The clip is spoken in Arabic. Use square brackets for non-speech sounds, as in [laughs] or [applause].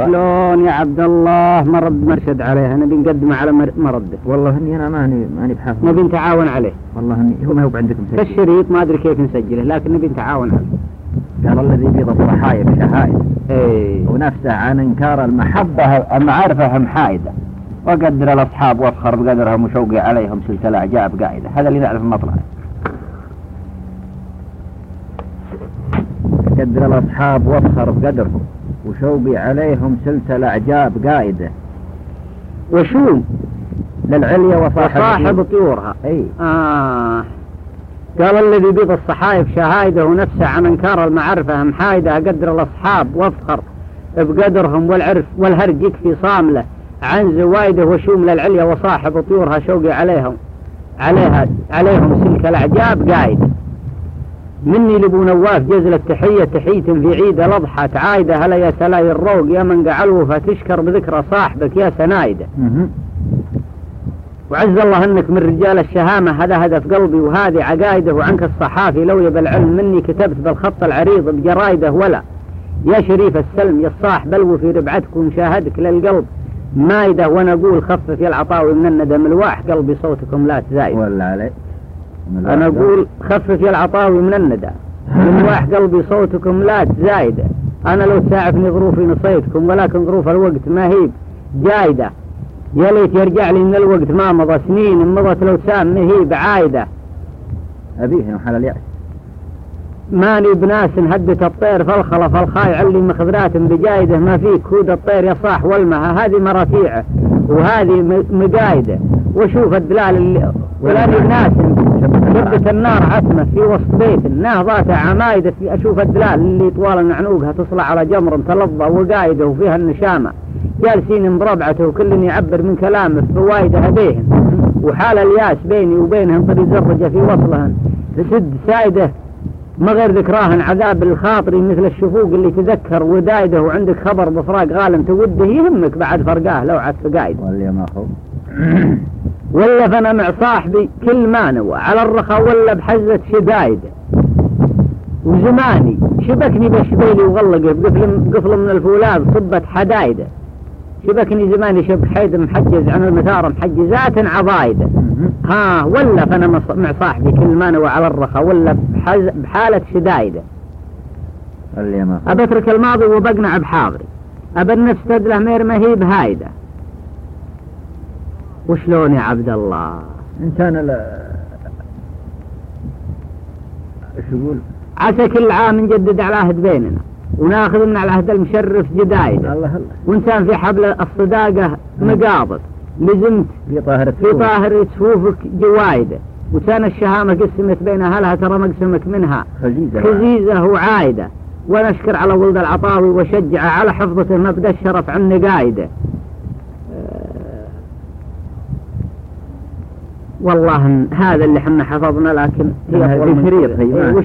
وشلون يا عبد الله مرد مرشد عليه؟ أنا بنقدمه على مر- مرده والله إني أنا ماني ماني بحافظ. نبي نتعاون عليه. والله إني هو ما هو عندكم سجل كالشريط ما أدري كيف نسجله لكن نبي نتعاون عليه. قال الذي بيض الصحايا بشهائد إيه. ونفسه عن إنكار المحبة المعرفة هم حائدة. وقدر الأصحاب وأفخر بقدرهم وشوقي عليهم سلسلة الاعجاب قاعدة. هذا اللي نعرف المطلع قدر الأصحاب وأفخر بقدرهم. وشوقي عليهم سلسلة الأعجاب قاعدة وشوم للعليا وصاحب وصاحب طيورها. إي. آه. قال الذي بيض الصحايف شهايده ونفسه عن إنكار المعرفة محايدة قدر الأصحاب وأفخر بقدرهم والعرف والهرج يكفي صاملة. عن زوايده وشوم للعليا وصاحب طيورها شوقي عليهم. عليها عليهم سلك الأعجاب قايد مني لابو نواف جزل التحية تحية في عيد الأضحى. تعايدة هلا يا سلاي الروق يا من قعلوا فتشكر بذكرى صاحبك يا سنايده. مهم. وعز الله أنك من رجال الشهامة هذا هدف قلبي وهذه عقايده وعنك الصحافي. لو يبى العلم مني كتبت بالخط العريض بجرايده ولا. يا شريف السلم يا الصاح بلو في ربعتك ومشاهدك للقلب. مايدة وأنا أقول خفف يا العطاوي من الندم. الواح قلبي صوتكم لا تزايد. ولا علي أنا أقول خفف يا العطاوي من الندى. من [laughs] واح قلبي صوتكم لا تزايدة. أنا لو تساعفني ظروفي نصيتكم ولكن ظروف الوقت ما هي جايدة. يا ليت يرجع لي من الوقت ما مضى سنين مضت لو سام ما هي بعايدة. أبيه وحال اليأس. ماني بناس هدت الطير فالخلة فالخايع اللي مخذرات بجايده. ما فيك هود الطير يصاح والمها هذه مراتيعه وهذه مقايده وشوف الدلال اللي ولاني بناس شبت النار. عتمة في وسط بيت. نهضات عمايدة في أشوف الدلال اللي طوال نعنوقها تصلع على جمر متلظى وقايدة وفيها النشامة. جالسين بربعته وكل يعبر من كلامه فوايده هديهن وحال الياس بيني وبينهم طريق زرجة في وصلهن تسد سايدة ما غير ذكراهن عذاب الخاطري مثل الشفوق اللي تذكر ودايده وعندك خبر بفراق غالم توده يهمك بعد فرقاه لو عاد فقايد ولا فأنا مع صاحبي كل ما نوى على الرخا ولا بحزة شدايدة. وزماني شبكني بشبيلي وغلقه بقفل قفل من الفولاذ صبت حدايدة. شبكني زماني شبك حيد محجز عن المثار محجزات عضايدة. ها ولا فأنا مع صاحبي كل ما نوى على الرخا ولا بحز بحالة شدايدة. أترك الماضي وبقنع بحاضري. أبى النفس تدله مير ما هي بهايدة. وشلون يا عبد الله؟ انسان ال شو يقول؟ عسى كل عام نجدد على عهد بيننا وناخذ من العهد المشرف جدايده. الله الله. وانسان في حبل الصداقة مقابض لزمت في طاهر في طاهر صفوفك جوايده. وكان الشهامة قسمت بين أهلها ترى مقسمك منها؟ خزيزة. خزيزة وعايدة. ونشكر على ولد العطاوي وشجع على حفظته مبدأ الشرف عن قايدة والله هذا اللي حنا حفظنا لكن هي شريط. هي